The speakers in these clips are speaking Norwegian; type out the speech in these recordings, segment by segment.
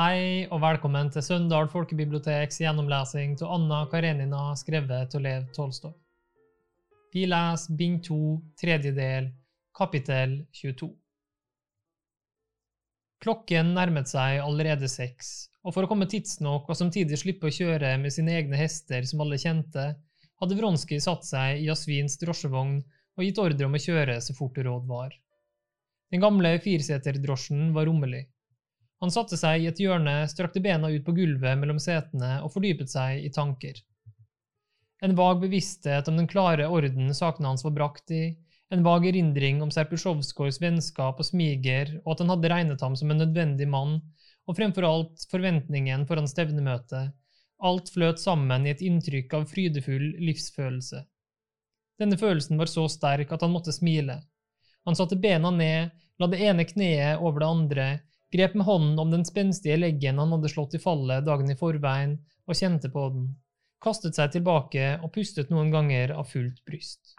Hei og velkommen til Søndal folkebiblioteks gjennomlesing av Anna Karenina skrevet av Lev Tolstoy. Vi leser bind 2, tredje del, kapittel 22. Klokken nærmet seg allerede seks, og for å komme tidsnok og samtidig slippe å kjøre med sine egne hester som alle kjente, hadde Vronskij satt seg i Jasvins drosjevogn og gitt ordre om å kjøre så fort råd var. Den gamle firseterdrosjen var rommelig. Han satte seg i et hjørne, strakte bena ut på gulvet mellom setene og fordypet seg i tanker. En vag bevissthet om den klare orden sakene hans var brakt i, en vag erindring om Serpusjovskojs vennskap og smiger, og at han hadde regnet ham som en nødvendig mann, og fremfor alt forventningen foran stevnemøtet, alt fløt sammen i et inntrykk av frydefull livsfølelse. Denne følelsen var så sterk at han måtte smile. Han satte bena ned, la det ene kneet over det andre, grep med hånden om den spenstige leggen han hadde slått i fallet dagen i forveien, og kjente på den, kastet seg tilbake og pustet noen ganger av fullt bryst.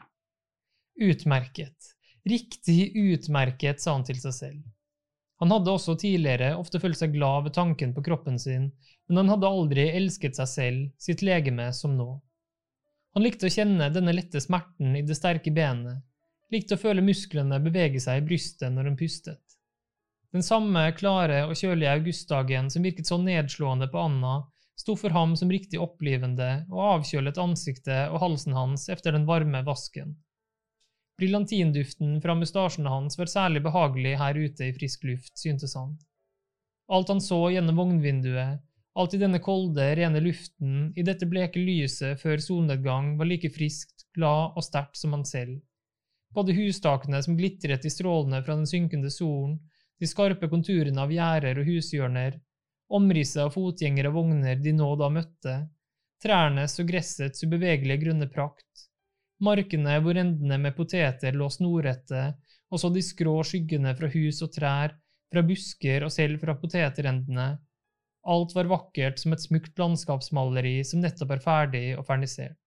Utmerket, riktig utmerket, sa han til seg selv. Han hadde også tidligere ofte følt seg glad ved tanken på kroppen sin, men han hadde aldri elsket seg selv, sitt legeme, som nå. Han likte å kjenne denne lette smerten i det sterke benet, likte å føle musklene bevege seg i brystet når han pustet. Den samme klare og kjølige augustdagen som virket så nedslående på Anna, sto for ham som riktig opplivende og avkjølet ansiktet og halsen hans efter den varme vasken. Brillantinduften fra mustasjene hans var særlig behagelig her ute i frisk luft, syntes han. Alt han så gjennom vognvinduet, alt i denne kolde, rene luften, i dette bleke lyset før solnedgang, var like friskt, glad og sterkt som han selv. Både hustakene som glitret i strålene fra den synkende solen, de skarpe konturene av gjerder og hushjørner, omrisset av fotgjengere og vogner de nå da møtte, trærnes og gressets ubevegelige grønne prakt, markene hvor endene med poteter lå snorrette, og så de skrå skyggene fra hus og trær, fra busker og selv fra poteterendene. Alt var vakkert som et smukt landskapsmaleri som nettopp er ferdig og fernisert.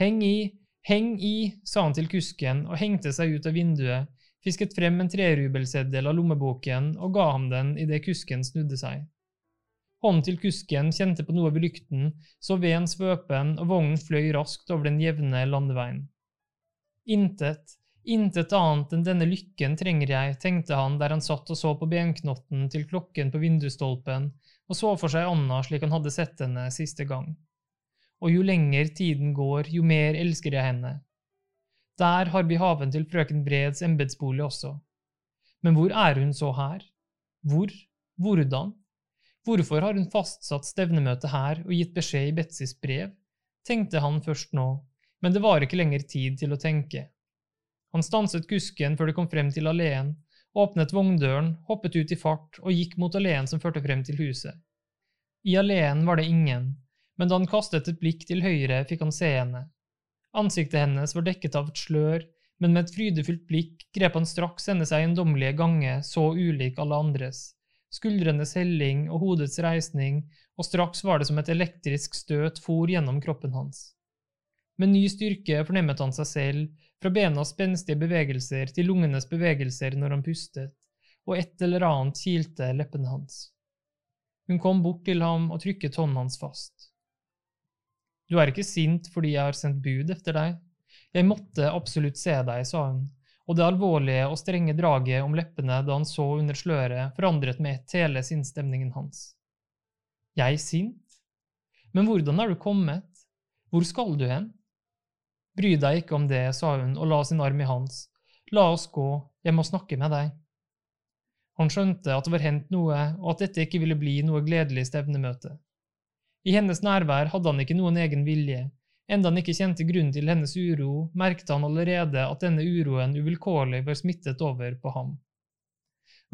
Heng i, heng i, sa han til kusken og hengte seg ut av vinduet, fisket frem en trerubelseddel av lommeboken og ga ham den idet kusken snudde seg. Hånden til kusken kjente på noe ved lykten, så veden svøpen, og vognen fløy raskt over den jevne landeveien. Intet, intet annet enn denne lykken trenger jeg, tenkte han der han satt og så på benknotten til klokken på vindusstolpen og så for seg Anna slik han hadde sett henne siste gang. Og jo lenger tiden går, jo mer elsker jeg henne, der har vi haven til frøken Breds embetsbolig også. Men hvor er hun så her? Hvor? Hvordan? Hvorfor har hun fastsatt stevnemøte her og gitt beskjed i Betsys brev? tenkte han først nå, men det var ikke lenger tid til å tenke. Han stanset kusken før de kom frem til alleen, åpnet vogndøren, hoppet ut i fart og gikk mot alleen som førte frem til huset. I alleen var det ingen, men da han kastet et blikk til høyre, fikk han se henne. Ansiktet hennes var dekket av et slør, men med et frydefullt blikk grep han straks henne seg eiendommelige gange så ulik alle andres, skuldrenes helling og hodets reisning, og straks var det som et elektrisk støt for gjennom kroppen hans. Med ny styrke fornemmet han seg selv, fra benas spenstige bevegelser til lungenes bevegelser når han pustet, og et eller annet kilte leppene hans. Hun kom bort til ham og trykket hånden hans fast. Du er ikke sint fordi jeg har sendt bud etter deg. Jeg måtte absolutt se deg, sa hun, og det alvorlige og strenge draget om leppene da han så under sløret, forandret med ett hele sinnsstemningen hans. Jeg sint? Men hvordan er du kommet? Hvor skal du hen? Bry deg ikke om det, sa hun og la sin arm i hans. La oss gå, jeg må snakke med deg. Han skjønte at det var hendt noe, og at dette ikke ville bli noe gledelig stevnemøte. I hennes nærvær hadde han ikke noen egen vilje. Enda han ikke kjente grunnen til hennes uro, merket han allerede at denne uroen uvilkårlig var smittet over på ham.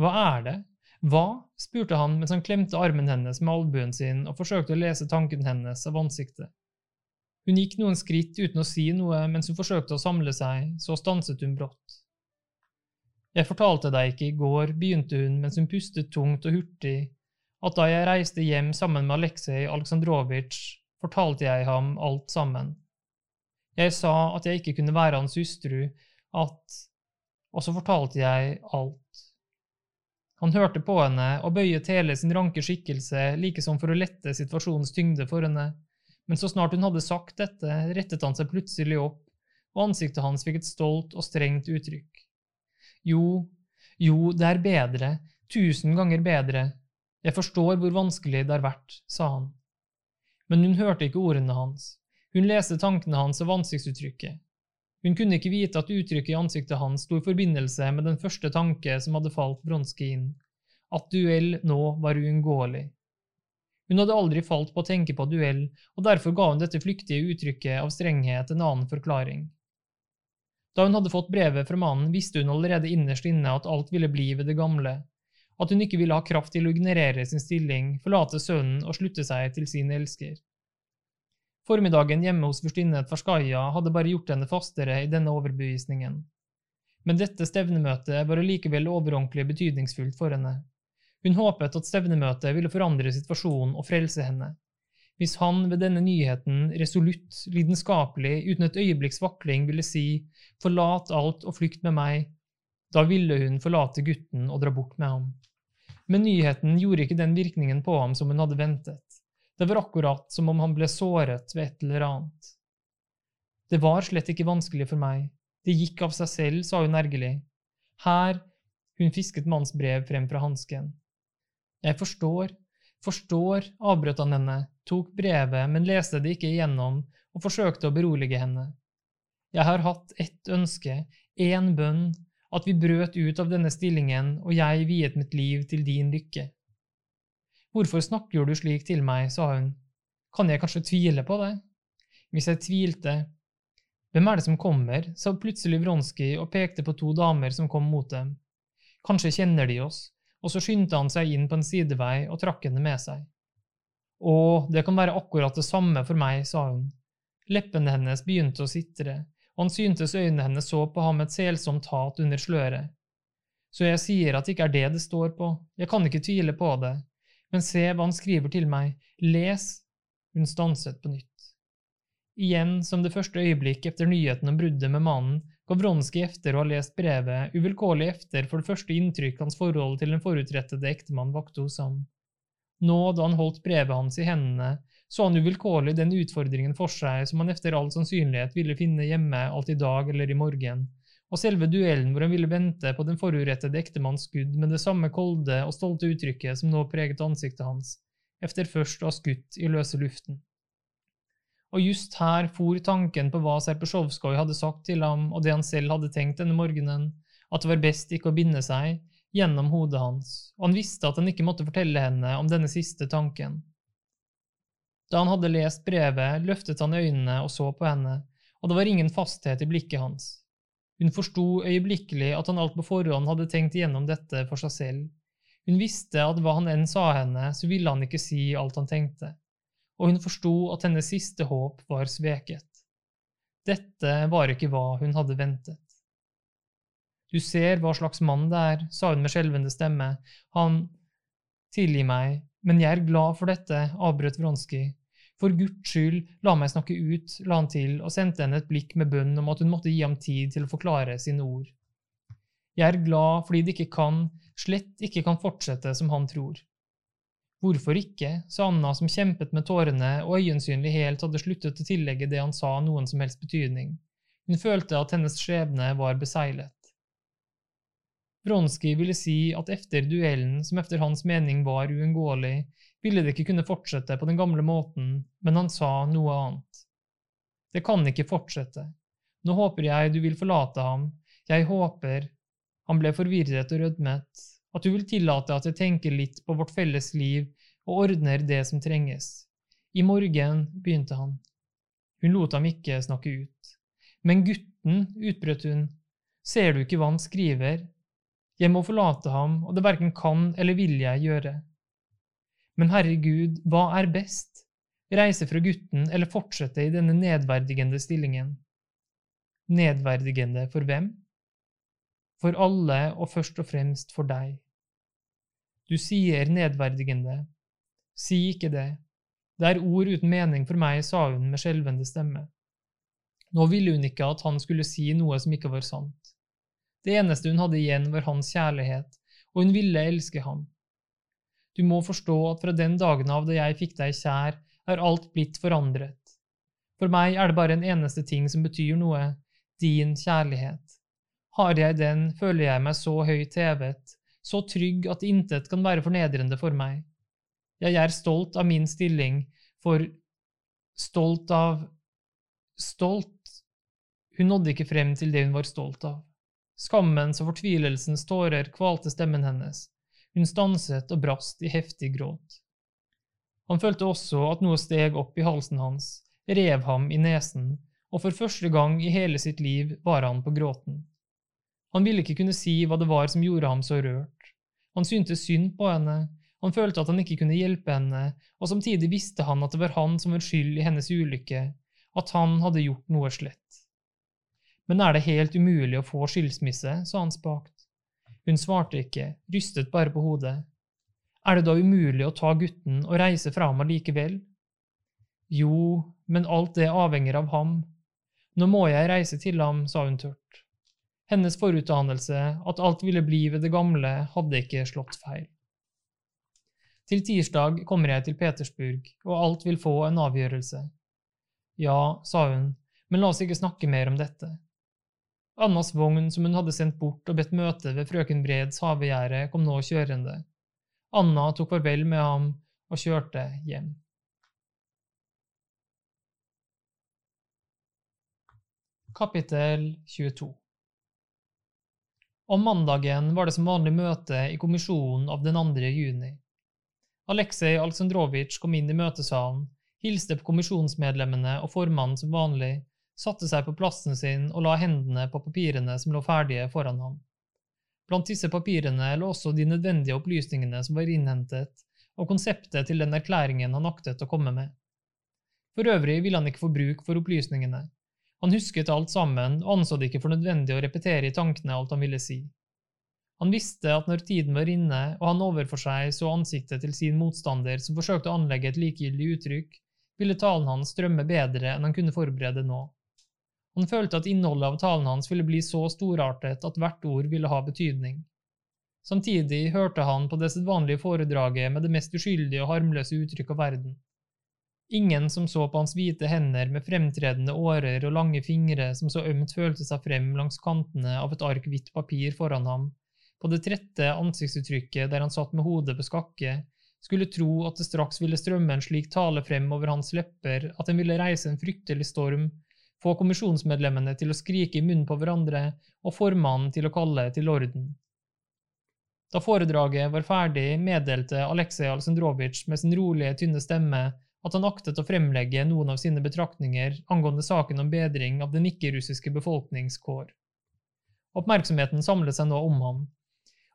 Hva er det? Hva? spurte han mens han klemte armen hennes med albuen sin og forsøkte å lese tanken hennes av ansiktet. Hun gikk noen skritt uten å si noe mens hun forsøkte å samle seg, så stanset hun brått. Jeg fortalte deg ikke i går, begynte hun mens hun pustet tungt og hurtig at da jeg reiste hjem sammen med Aleksej Aleksandrovitsj, fortalte jeg ham alt sammen. Jeg sa at jeg ikke kunne være hans hustru, at… Og så fortalte jeg alt. Han hørte på henne og bøyet hele sin ranke skikkelse like som for å lette situasjonens tyngde for henne, men så snart hun hadde sagt dette, rettet han seg plutselig opp, og ansiktet hans fikk et stolt og strengt uttrykk. Jo, jo, det er bedre, tusen ganger bedre, jeg forstår hvor vanskelig det har vært, sa han. Men hun hørte ikke ordene hans, hun leste tankene hans og ansiktsuttrykket. Hun kunne ikke vite at uttrykket i ansiktet hans sto i forbindelse med den første tanke som hadde falt Bronski inn, at duell nå var uunngåelig. Hun hadde aldri falt på å tenke på duell, og derfor ga hun dette flyktige uttrykket av strenghet en annen forklaring. Da hun hadde fått brevet fra mannen, visste hun allerede innerst inne at alt ville bli ved det gamle, at hun ikke ville ha kraft til å ignorere sin stilling, forlate sønnen og slutte seg til sin elsker. Formiddagen hjemme hos fyrstinnen Tverskaja hadde bare gjort henne fastere i denne overbevisningen. Men dette stevnemøtet var likevel overordentlig betydningsfullt for henne. Hun håpet at stevnemøtet ville forandre situasjonen og frelse henne. Hvis han ved denne nyheten resolutt, lidenskapelig, uten et øyeblikks vakling ville si forlat alt og flykt med meg, da ville hun forlate gutten og dra bort med ham. Men nyheten gjorde ikke den virkningen på ham som hun hadde ventet. Det var akkurat som om han ble såret ved et eller annet. Det var slett ikke vanskelig for meg, det gikk av seg selv, sa hun ergerlig. Her, hun fisket mannens brev frem fra hansken. Jeg forstår, forstår, avbrøt han henne, tok brevet, men leste det ikke igjennom og forsøkte å berolige henne. Jeg har hatt ett ønske, én bønn, at vi brøt ut av denne stillingen og jeg viet mitt liv til din lykke. Hvorfor snakker du slik til meg, sa hun, kan jeg kanskje tvile på det? Hvis jeg tvilte… Hvem er det som kommer? sa plutselig Vronskij og pekte på to damer som kom mot dem. Kanskje kjenner de oss, og så skyndte han seg inn på en sidevei og trakk henne med seg. Å, det kan være akkurat det samme for meg, sa hun. Leppene hennes begynte å sitre, han syntes øynene hennes så på ham med et selsomt hat under sløret. Så jeg sier at det ikke er det det står på, jeg kan ikke tvile på det, men se hva han skriver til meg, les… Hun stanset på nytt. Igjen, som det første øyeblikk etter nyheten om bruddet med mannen, ga Vronskij efter å ha lest brevet, uvilkårlig efter for det første inntrykk hans forhold til den forutrettede ektemann vakte hos ham. Nå, da han holdt brevet hans i hendene, så han uvilkårlig den utfordringen for seg som han efter all sannsynlighet ville finne hjemme alt i dag eller i morgen, og selve duellen hvor han ville vente på den forurettede ektemanns skudd med det samme kolde og stolte uttrykket som nå preget ansiktet hans, efter først å ha skutt i løse luften. Og just her for tanken på hva Serpesjovskoj hadde sagt til ham, og det han selv hadde tenkt denne morgenen, at det var best ikke å binde seg, gjennom hodet hans, og han visste at han ikke måtte fortelle henne om denne siste tanken. Da han hadde lest brevet, løftet han øynene og så på henne, og det var ingen fasthet i blikket hans. Hun forsto øyeblikkelig at han alt på forhånd hadde tenkt igjennom dette for seg selv. Hun visste at hva han enn sa henne, så ville han ikke si alt han tenkte, og hun forsto at hennes siste håp var sveket. Dette var ikke hva hun hadde ventet. Du ser hva slags mann det er, sa hun med skjelvende stemme, han… Tilgi meg, men jeg er glad for dette, avbrøt Vronskij. For Guds skyld, la meg snakke ut, la han til og sendte henne et blikk med bønn om at hun måtte gi ham tid til å forklare sine ord. Jeg er glad fordi det ikke kan, slett ikke kan fortsette som han tror. Hvorfor ikke, sa Anna som kjempet med tårene og øyensynlig helt hadde sluttet å tillegge det han sa noen som helst betydning. Hun følte at hennes skjebne var beseglet. Bronski ville si at efter duellen, som efter hans mening var uunngåelig, ville det ikke kunne fortsette på den gamle måten, men han sa noe annet. Det kan ikke fortsette. Nå håper jeg du vil forlate ham, jeg håper, han ble forvirret og rødmet, at du vil tillate at jeg tenker litt på vårt felles liv og ordner det som trenges. I morgen, begynte han. Hun lot ham ikke snakke ut. Men gutten, utbrøt hun, ser du ikke hva han skriver? Jeg må forlate ham, og det verken kan eller vil jeg gjøre. Men herregud, hva er best? Reise fra gutten eller fortsette i denne nedverdigende stillingen? Nedverdigende for hvem? For alle og først og fremst for deg. Du sier nedverdigende. Si ikke det. Det er ord uten mening for meg, sa hun med skjelvende stemme. Nå ville hun ikke at han skulle si noe som ikke var sant. Det eneste hun hadde igjen, var hans kjærlighet, og hun ville elske ham. Du må forstå at fra den dagen av da jeg fikk deg kjær, er alt blitt forandret. For meg er det bare en eneste ting som betyr noe, din kjærlighet. Har jeg den, føler jeg meg så høyt hevet, så trygg at intet kan være fornedrende for meg. Jeg er stolt av min stilling, for stolt av Stolt Hun nådde ikke frem til det hun var stolt av. Skammens og fortvilelsens tårer kvalte stemmen hennes. Hun stanset og brast i heftig gråt. Han følte også at noe steg opp i halsen hans, rev ham i nesen, og for første gang i hele sitt liv var han på gråten. Han ville ikke kunne si hva det var som gjorde ham så rørt. Han syntes synd på henne, han følte at han ikke kunne hjelpe henne, og samtidig visste han at det var han som var skyld i hennes ulykke, at han hadde gjort noe slett. Men er det helt umulig å få skilsmisse, sa han spakt. Hun svarte ikke, rystet bare på hodet. Er det da umulig å ta gutten og reise fra ham allikevel? Jo, men alt det avhenger av ham. Nå må jeg reise til ham, sa hun tørt. Hennes forutdannelse, at alt ville bli ved det gamle, hadde ikke slått feil. Til tirsdag kommer jeg til Petersburg, og alt vil få en avgjørelse. Ja, sa hun, men la oss ikke snakke mer om dette. Annas vogn, som hun hadde sendt bort og bedt møte ved frøken Breds havegjerde, kom nå kjørende. Anna tok farvel med ham og kjørte hjem. Kapittel 22 om mandagen var det som vanlig møte i kommisjonen av den 2. juni. Aleksej Aleksandrovitsj kom inn i møtesalen, hilste på kommisjonsmedlemmene og formannen som vanlig, satte seg på plassen sin og la hendene på papirene som lå ferdige foran ham. Blant disse papirene lå også de nødvendige opplysningene som var innhentet, og konseptet til den erklæringen han aktet å komme med. For øvrig ville han ikke få bruk for opplysningene, han husket alt sammen og anså det ikke for nødvendig å repetere i tankene alt han ville si. Han visste at når tiden var inne og han overfor seg så ansiktet til sin motstander som forsøkte å anlegge et likegyldig uttrykk, ville talen hans strømme bedre enn han kunne forberede nå. Han følte at innholdet av talen hans ville bli så storartet at hvert ord ville ha betydning. Samtidig hørte han på det sedvanlige foredraget med det mest uskyldige og harmløse uttrykk av verden. Ingen som så på hans hvite hender med fremtredende årer og lange fingre som så ømt følte seg frem langs kantene av et ark hvitt papir foran ham, på det trette ansiktsuttrykket der han satt med hodet på skakke, skulle tro at det straks ville strømme en slik tale frem over hans lepper at den ville reise en fryktelig storm, få kommisjonsmedlemmene til å skrike i munnen på hverandre og formannen til å kalle til orden. Da foredraget var ferdig, meddelte Aleksej Aleksandrovitsj med sin rolige, tynne stemme at han aktet å fremlegge noen av sine betraktninger angående saken om bedring av den ikke-russiske befolkningskår. Oppmerksomheten samlet seg nå om ham.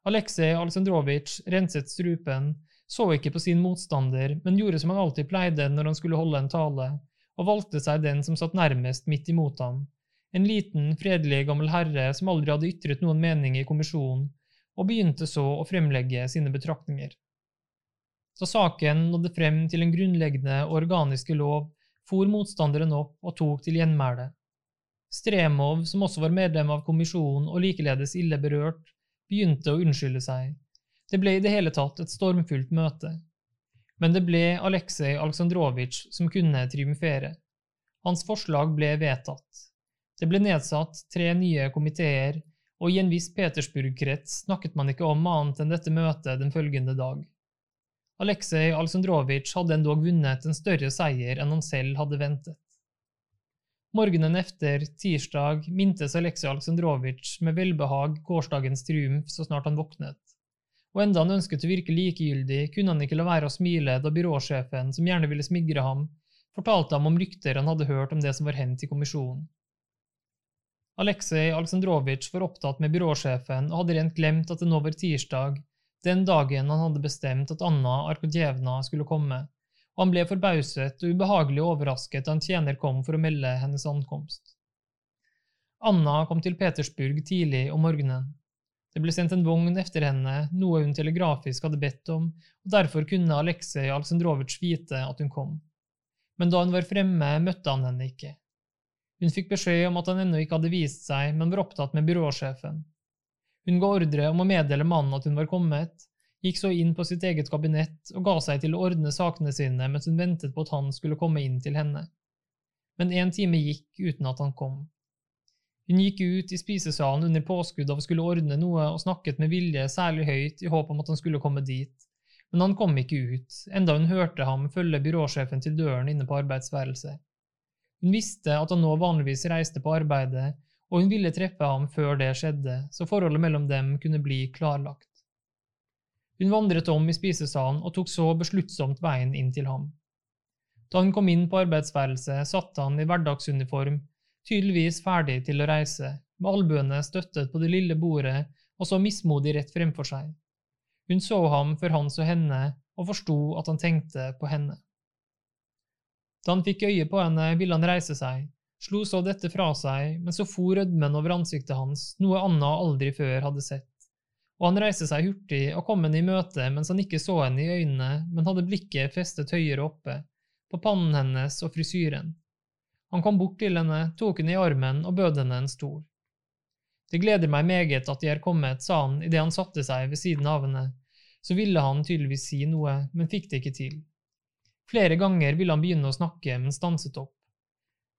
Aleksej Aleksandrovitsj renset strupen, så ikke på sin motstander, men gjorde som han alltid pleide når han skulle holde en tale, og valgte seg den som satt nærmest midt imot ham, en liten, fredelig gammel herre som aldri hadde ytret noen mening i kommisjonen, og begynte så å fremlegge sine betraktninger. Da saken nådde frem til en grunnleggende og organiske lov, for motstanderen opp og tok til gjenmæle. Stremov, som også var medlem av kommisjonen og likeledes ille berørt, begynte å unnskylde seg. Det ble i det hele tatt et stormfullt møte. Men det ble Aleksej Aleksandrovitsj som kunne triumfere. Hans forslag ble vedtatt. Det ble nedsatt tre nye komiteer, og i en viss Petersburg-krets snakket man ikke om annet enn dette møtet den følgende dag. Aleksej Aleksandrovitsj hadde endog vunnet en større seier enn han selv hadde ventet. Morgenen efter, tirsdag, mintes Aleksej Aleksandrovitsj med velbehag gårsdagens triumf så snart han våknet, og enda han ønsket å virke likegyldig, kunne han ikke la være å smile da byråsjefen, som gjerne ville smigre ham, fortalte ham om rykter han hadde hørt om det som var hendt i kommisjonen. Aleksej Aleksandrovitsj var opptatt med byråsjefen og hadde rent glemt at det nå var tirsdag, den dagen han hadde bestemt at Anna Arkadjevna skulle komme, og han ble forbauset og ubehagelig overrasket da en tjener kom for å melde hennes ankomst. Anna kom til Petersburg tidlig om morgenen. Det ble sendt en vogn efter henne, noe hun telegrafisk hadde bedt om, og derfor kunne Aleksej Aleksandrovitsj vite at hun kom. Men da hun var fremme, møtte han henne ikke. Hun fikk beskjed om at han ennå ikke hadde vist seg, men var opptatt med byråsjefen. Hun ga ordre om å meddele mannen at hun var kommet, gikk så inn på sitt eget kabinett og ga seg til å ordne sakene sine mens hun ventet på at han skulle komme inn til henne. Men en time gikk uten at han kom. Hun gikk ut i spisesalen under påskudd av å skulle ordne noe og snakket med vilje særlig høyt i håp om at han skulle komme dit, men han kom ikke ut, enda hun hørte ham følge byråsjefen til døren inne på arbeidsværelset. Hun visste at han nå vanligvis reiste på arbeidet, og hun ville treffe ham før det skjedde, så forholdet mellom dem kunne bli klarlagt. Hun vandret om i spisesalen og tok så besluttsomt veien inn til ham. Da hun kom inn på arbeidsværelset, satt han i hverdagsuniform, tydeligvis ferdig til å reise, med albuene støttet på det lille bordet og så mismodig rett fremfor seg. Hun så ham før han så henne, og forsto at han tenkte på henne. Da han fikk øye på henne, ville han reise seg, slo så dette fra seg, men så for rødmen over ansiktet hans, noe Anna aldri før hadde sett. Og han reiste seg hurtig og kom henne i møte mens han ikke så henne i øynene, men hadde blikket festet høyere oppe, på pannen hennes og frisyren. Han kom bort til henne, tok henne i armen og bød henne en stol. Det gleder meg meget at De er kommet, sa han idet han satte seg ved siden av henne. Så ville han tydeligvis si noe, men fikk det ikke til. Flere ganger ville han begynne å snakke, men stanset opp.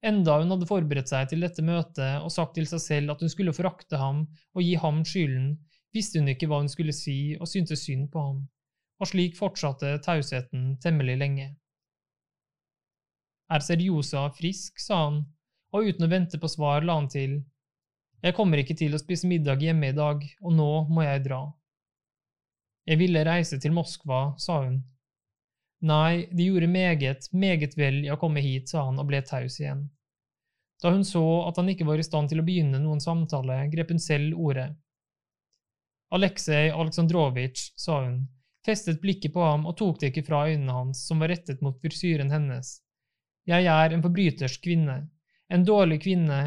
Enda hun hadde forberedt seg til dette møtet og sagt til seg selv at hun skulle forakte ham og gi ham skylden, visste hun ikke hva hun skulle si og syntes synd på ham, og slik fortsatte tausheten temmelig lenge. Er Seriosa frisk, sa han, og uten å vente på svar la han til, jeg kommer ikke til å spise middag hjemme i dag, og nå må jeg dra. Jeg ville reise til Moskva, sa hun, Nei, de gjorde meget, meget vel i å komme hit, sa han og ble taus igjen. Da hun så at han ikke var i stand til å begynne noen samtale, grep hun selv ordet. Aleksej Aleksandrovitsj, sa hun, festet blikket på ham og tok det ikke fra øynene hans, som var rettet mot frisyren hennes. Jeg er en forbrytersk kvinne, en dårlig kvinne,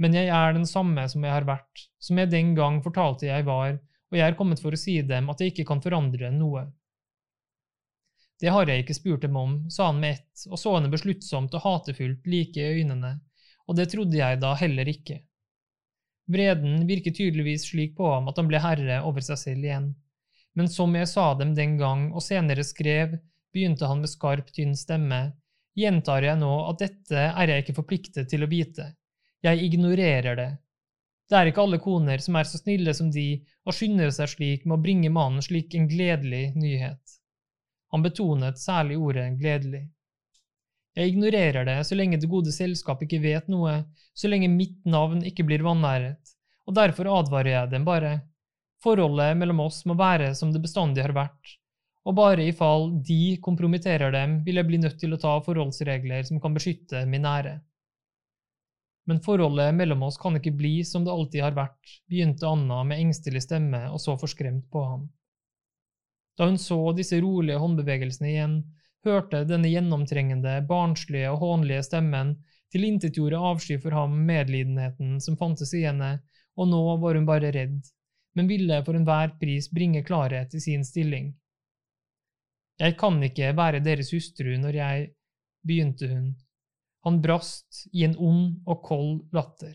men jeg er den samme som jeg har vært, som jeg den gang fortalte jeg var, og jeg er kommet for å si dem at jeg ikke kan forandre noe. Det har jeg ikke spurt dem om, sa han med ett og så henne besluttsomt og hatefullt like i øynene, og det trodde jeg da heller ikke. Vreden virket tydeligvis slik på ham at han ble herre over seg selv igjen, men som jeg sa dem den gang og senere skrev, begynte han med skarp, tynn stemme, gjentar jeg nå at dette er jeg ikke forpliktet til å vite, jeg ignorerer det. Det er ikke alle koner som er så snille som de og skynder seg slik med å bringe mannen slik en gledelig nyhet. Han betonet særlig ordet gledelig. Jeg ignorerer det så lenge det gode selskap ikke vet noe, så lenge mitt navn ikke blir vanæret, og derfor advarer jeg dem bare. Forholdet mellom oss må være som det bestandig har vært, og bare i fall de kompromitterer dem, vil jeg bli nødt til å ta forholdsregler som kan beskytte min ære. Men forholdet mellom oss kan ikke bli som det alltid har vært, begynte Anna med engstelig stemme og så forskremt på ham. Da hun så disse rolige håndbevegelsene igjen, hørte denne gjennomtrengende, barnslige og hånlige stemmen tilintetgjorde avsky for ham medlidenheten som fantes i henne, og nå var hun bare redd, men ville for enhver pris bringe klarhet i sin stilling. Jeg kan ikke være deres hustru når jeg… begynte hun. Han brast i en ond og kold latter.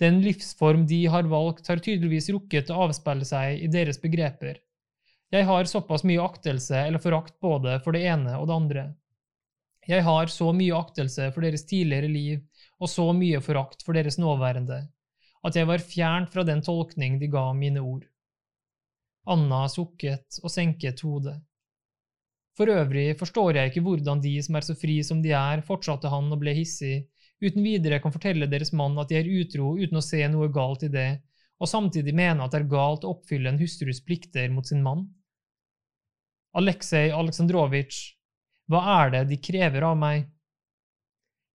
Den livsform de har valgt, har tydeligvis rukket å avspeile seg i deres begreper. Jeg har såpass mye aktelse eller forakt både for det ene og det andre. Jeg har så mye aktelse for deres tidligere liv og så mye forakt for deres nåværende, at jeg var fjernt fra den tolkning de ga mine ord. Anna sukket og senket hodet. For øvrig forstår jeg ikke hvordan de som er så fri som de er, fortsatte han og ble hissig, uten videre kan fortelle deres mann at de er utro uten å se noe galt i det, og samtidig mene at det er galt å oppfylle en hustrus plikter mot sin mann. Aleksej Aleksandrovitsj, hva er det de krever av meg?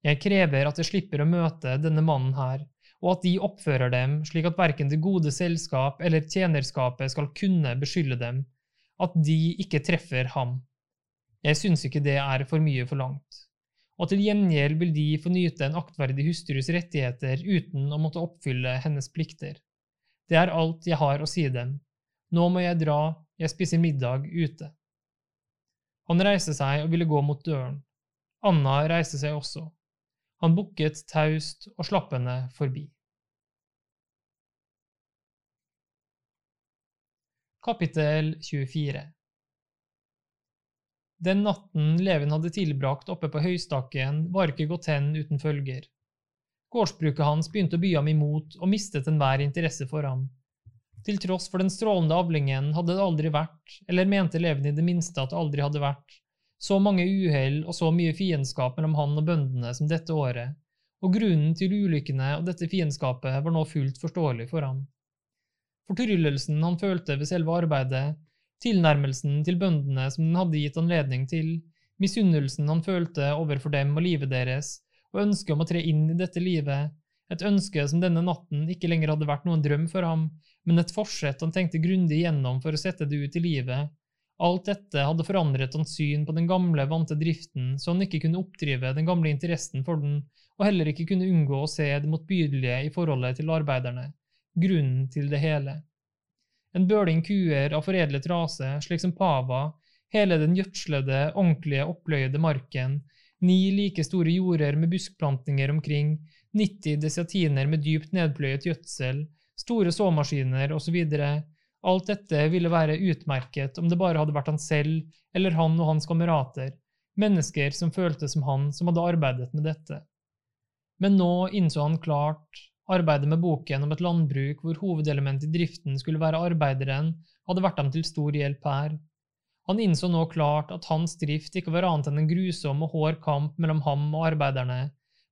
Jeg krever at jeg slipper å møte denne mannen her, og at de oppfører dem slik at verken det gode selskap eller tjenerskapet skal kunne beskylde dem, at de ikke treffer ham. Jeg syns ikke det er for mye forlangt. Og til gjengjeld vil de få nyte en aktverdig hustrus rettigheter uten å måtte oppfylle hennes plikter. Det er alt jeg har å si dem. Nå må jeg dra, jeg spiser middag ute. Han reiste seg og ville gå mot døren. Anna reiste seg også. Han bukket taust og slapp henne forbi. Kapittel 24 Den natten Levin hadde tilbrakt oppe på høystakken, var ikke gått hen uten følger. Gårdsbruket hans begynte å by ham imot og mistet enhver interesse for ham. Til tross for den strålende avlingen hadde det aldri vært, eller mente Levin i det minste at det aldri hadde vært, så mange uhell og så mye fiendskap mellom han og bøndene som dette året, og grunnen til ulykkene og dette fiendskapet var nå fullt forståelig for ham fortryllelsen han følte ved selve arbeidet, tilnærmelsen til bøndene som den hadde gitt anledning til, misunnelsen han følte overfor dem og livet deres, og ønsket om å tre inn i dette livet, et ønske som denne natten ikke lenger hadde vært noen drøm for ham, men et forsett han tenkte grundig igjennom for å sette det ut i livet. Alt dette hadde forandret hans syn på den gamle, vante driften, så han ikke kunne oppdrive den gamle interessen for den, og heller ikke kunne unngå å se det motbydelige i forholdet til arbeiderne grunnen til det hele. En bøling kuer av foredlet rase, slik som pava, hele den gjødslede, ordentlige, oppløyede marken, ni like store jorder med buskplantninger omkring, 90 desiatiner med dypt nedpløyet gjødsel, store såmaskiner osv. Alt dette ville være utmerket om det bare hadde vært han selv eller han og hans kamerater, mennesker som følte som han, som hadde arbeidet med dette. Men nå innså han klart Arbeidet med boken om et landbruk hvor hovedelementet i driften skulle være arbeideren, hadde vært ham til stor hjelp her. Han innså nå klart at hans drift ikke var annet enn en grusom og hård kamp mellom ham og arbeiderne,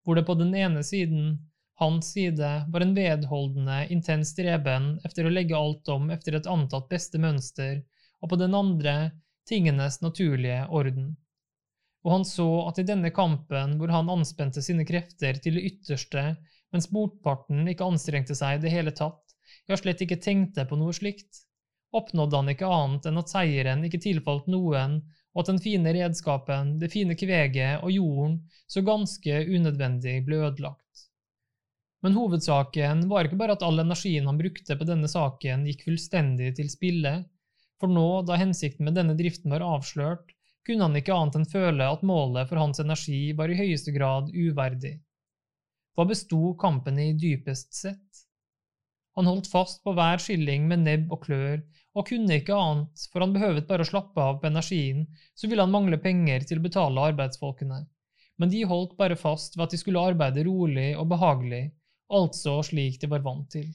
hvor det på den ene siden, hans side, var en vedholdende, intens streben efter å legge alt om efter et antatt beste mønster, og på den andre tingenes naturlige orden. Og han så at i denne kampen, hvor han anspente sine krefter til det ytterste, mens motparten ikke anstrengte seg i det hele tatt, ja, slett ikke tenkte på noe slikt, oppnådde han ikke annet enn at seieren ikke tilfalt noen, og at den fine redskapen, det fine kveget og jorden så ganske unødvendig ble ødelagt. Men hovedsaken var ikke bare at all energien han brukte på denne saken, gikk fullstendig til spille, for nå, da hensikten med denne driften var avslørt, kunne han ikke annet enn føle at målet for hans energi var i høyeste grad uverdig. Hva besto kampene i dypest sett? Han holdt fast på hver skilling med nebb og klør, og kunne ikke annet, for han behøvet bare å slappe av på energien, så ville han mangle penger til å betale arbeidsfolkene. Men de holdt bare fast ved at de skulle arbeide rolig og behagelig, altså slik de var vant til.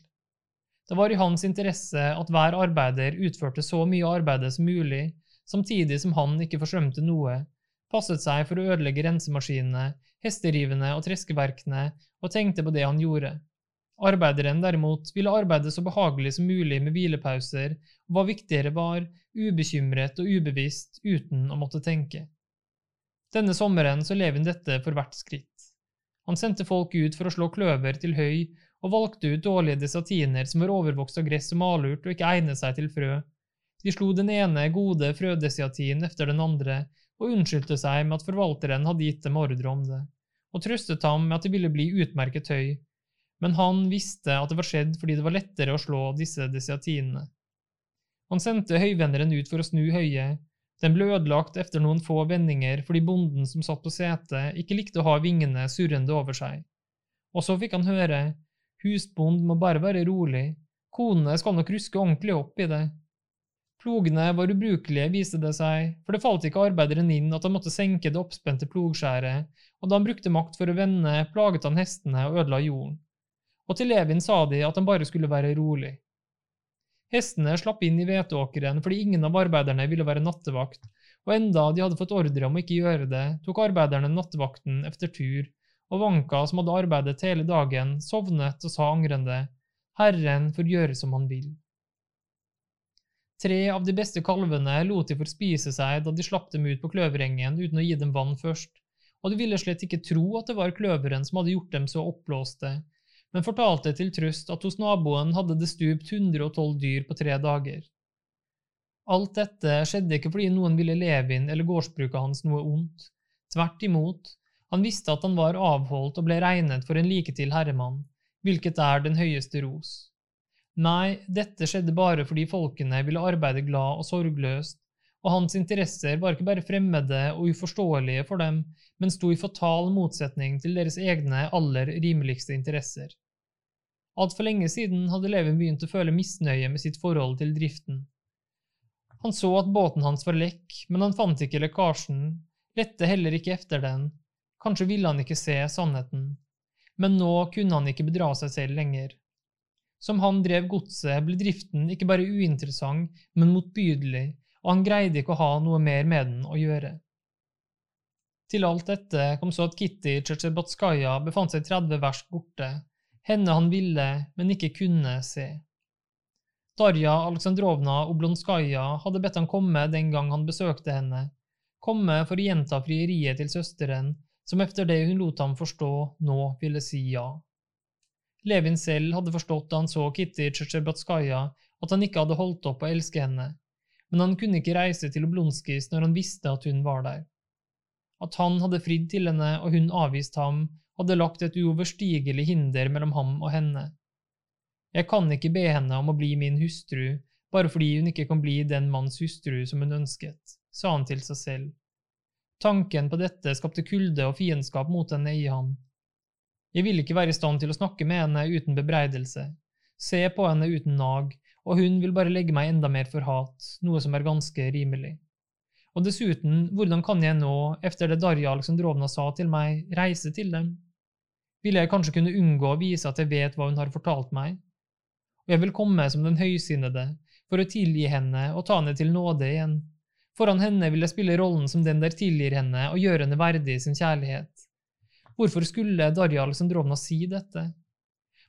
Det var i hans interesse at hver arbeider utførte så mye arbeid som mulig, samtidig som han ikke forsømte noe, passet seg for å ødelegge rensemaskinene, hesterivene og treskeverkene, og tenkte på det han gjorde. Arbeideren derimot ville arbeide så behagelig som mulig med hvilepauser, og hva viktigere var, ubekymret og ubevisst uten å måtte tenke. Denne sommeren så Levin dette for hvert skritt. Han sendte folk ut for å slå kløver til høy, og valgte ut dårlige desatiner som var overvokst av gress og malurt og ikke egnet seg til frø. De slo den ene gode frødesiatin efter den andre, og unnskyldte seg med at forvalteren hadde gitt dem ordre om det, og trøstet ham med at det ville bli utmerket høy, men han visste at det var skjedd fordi det var lettere å slå disse desiatinene. Han sendte høyvenderen ut for å snu høyet, den ble ødelagt etter noen få vendinger fordi bonden som satt på setet, ikke likte å ha vingene surrende over seg. Og så fikk han høre, husbond må bare være rolig, konene skal nok ruske ordentlig opp i det, Plogene var ubrukelige, viste det seg, for det falt ikke arbeideren inn at han måtte senke det oppspente plogskjæret, og da han brukte makt for å vende, plaget han hestene og ødela jorden. Og til Levin sa de at han bare skulle være rolig. Hestene slapp inn i hveteåkeren fordi ingen av arbeiderne ville være nattevakt, og enda de hadde fått ordre om å ikke gjøre det, tok arbeiderne nattevakten efter tur, og Vanka, som hadde arbeidet hele dagen, sovnet og sa angrende, Herren får gjøre som han vil. Tre av de beste kalvene lot de forspise seg da de slapp dem ut på kløverengen uten å gi dem vann først, og de ville slett ikke tro at det var kløveren som hadde gjort dem så oppblåste, men fortalte til trøst at hos naboen hadde det stupt 112 dyr på tre dager. Alt dette skjedde ikke fordi noen ville Levin eller gårdsbruket hans noe ondt. Tvert imot, han visste at han var avholdt og ble regnet for en like til herremann, hvilket er den høyeste ros. Nei, dette skjedde bare fordi folkene ville arbeide glad og sorgløst, og hans interesser var ikke bare fremmede og uforståelige for dem, men sto i fatal motsetning til deres egne aller rimeligste interesser. Altfor lenge siden hadde Leven begynt å føle misnøye med sitt forhold til driften. Han så at båten hans var lekk, men han fant ikke lekkasjen, lette heller ikke efter den, kanskje ville han ikke se sannheten, men nå kunne han ikke bedra seg selv lenger. Som han drev godset, ble driften ikke bare uinteressant, men motbydelig, og han greide ikke å ha noe mer med den å gjøre. Til alt dette kom så at Kitty Tsjetsjebatskaja befant seg 30 verst borte, henne han ville, men ikke kunne se. Darja Aleksandrovna Oblonskaja hadde bedt han komme den gang han besøkte henne, komme for å gjenta frieriet til søsteren, som efter det hun lot ham forstå, nå ville si ja. Levin selv hadde forstått da han så Kitty Tsjetsjebatskaja, at han ikke hadde holdt opp å elske henne, men han kunne ikke reise til Oblonskis når han visste at hun var der. At han hadde fridd til henne og hun avvist ham, hadde lagt et uoverstigelig hinder mellom ham og henne. Jeg kan ikke be henne om å bli min hustru, bare fordi hun ikke kan bli den manns hustru som hun ønsket, sa han til seg selv. Tanken på dette skapte kulde og fiendskap mot henne i ham. Jeg vil ikke være i stand til å snakke med henne uten bebreidelse, se på henne uten nag, og hun vil bare legge meg enda mer for hat, noe som er ganske rimelig. Og dessuten, hvordan kan jeg nå, efter det Darja Aleksandrovna sa til meg, reise til dem? Vil jeg kanskje kunne unngå å vise at jeg vet hva hun har fortalt meg? Og jeg vil komme som den høysinnede, for å tilgi henne og ta henne til nåde igjen. Foran henne vil jeg spille rollen som den der tilgir henne og gjøre henne verdig sin kjærlighet. Hvorfor skulle Darja Aleksandrovna si dette?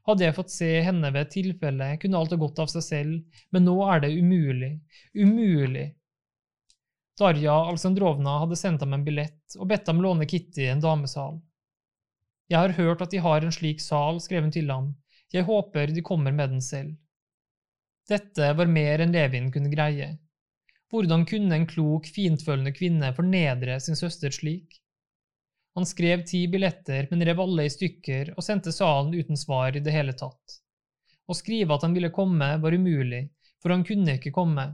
Hadde jeg fått se henne ved et tilfelle, kunne alt ha gått av seg selv, men nå er det umulig, umulig, Darja Aleksandrovna hadde sendt ham en billett og bedt ham låne Kitty en damesal. Jeg har hørt at de har en slik sal, skrev hun til ham, jeg håper de kommer med den selv. Dette var mer enn Levin kunne greie. Hvordan kunne en klok, fintfølende kvinne fornedre sin søster slik? Han skrev ti billetter, men rev alle i stykker og sendte salen uten svar i det hele tatt. Å skrive at han ville komme, var umulig, for han kunne ikke komme,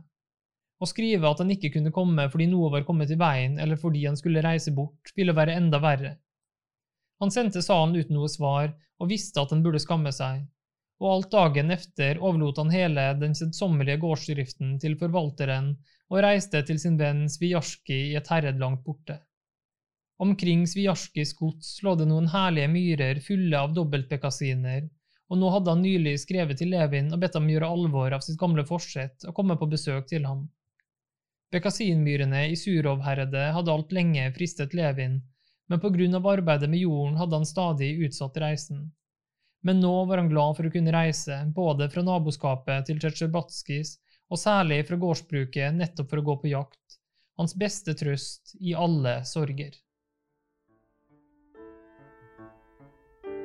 å skrive at han ikke kunne komme fordi noe var kommet i veien eller fordi han skulle reise bort, ville være enda verre. Han sendte salen uten noe svar og visste at han burde skamme seg, og alt dagen efter overlot han hele den kjedsommelige gårdsdriften til forvalteren og reiste til sin venn Svijarski i et herred langt borte. Omkring Svijarskis gods lå det noen herlige myrer fulle av dobbeltbekasiner, og nå hadde han nylig skrevet til Levin og bedt ham gjøre alvor av sitt gamle forsett og komme på besøk til ham. Bekasinmyrene i Surovherredet hadde alt lenge fristet Levin, men på grunn av arbeidet med jorden hadde han stadig utsatt reisen. Men nå var han glad for å kunne reise, både fra naboskapet til Tsjetsjebatskis og særlig fra gårdsbruket nettopp for å gå på jakt, hans beste trøst i alle sorger.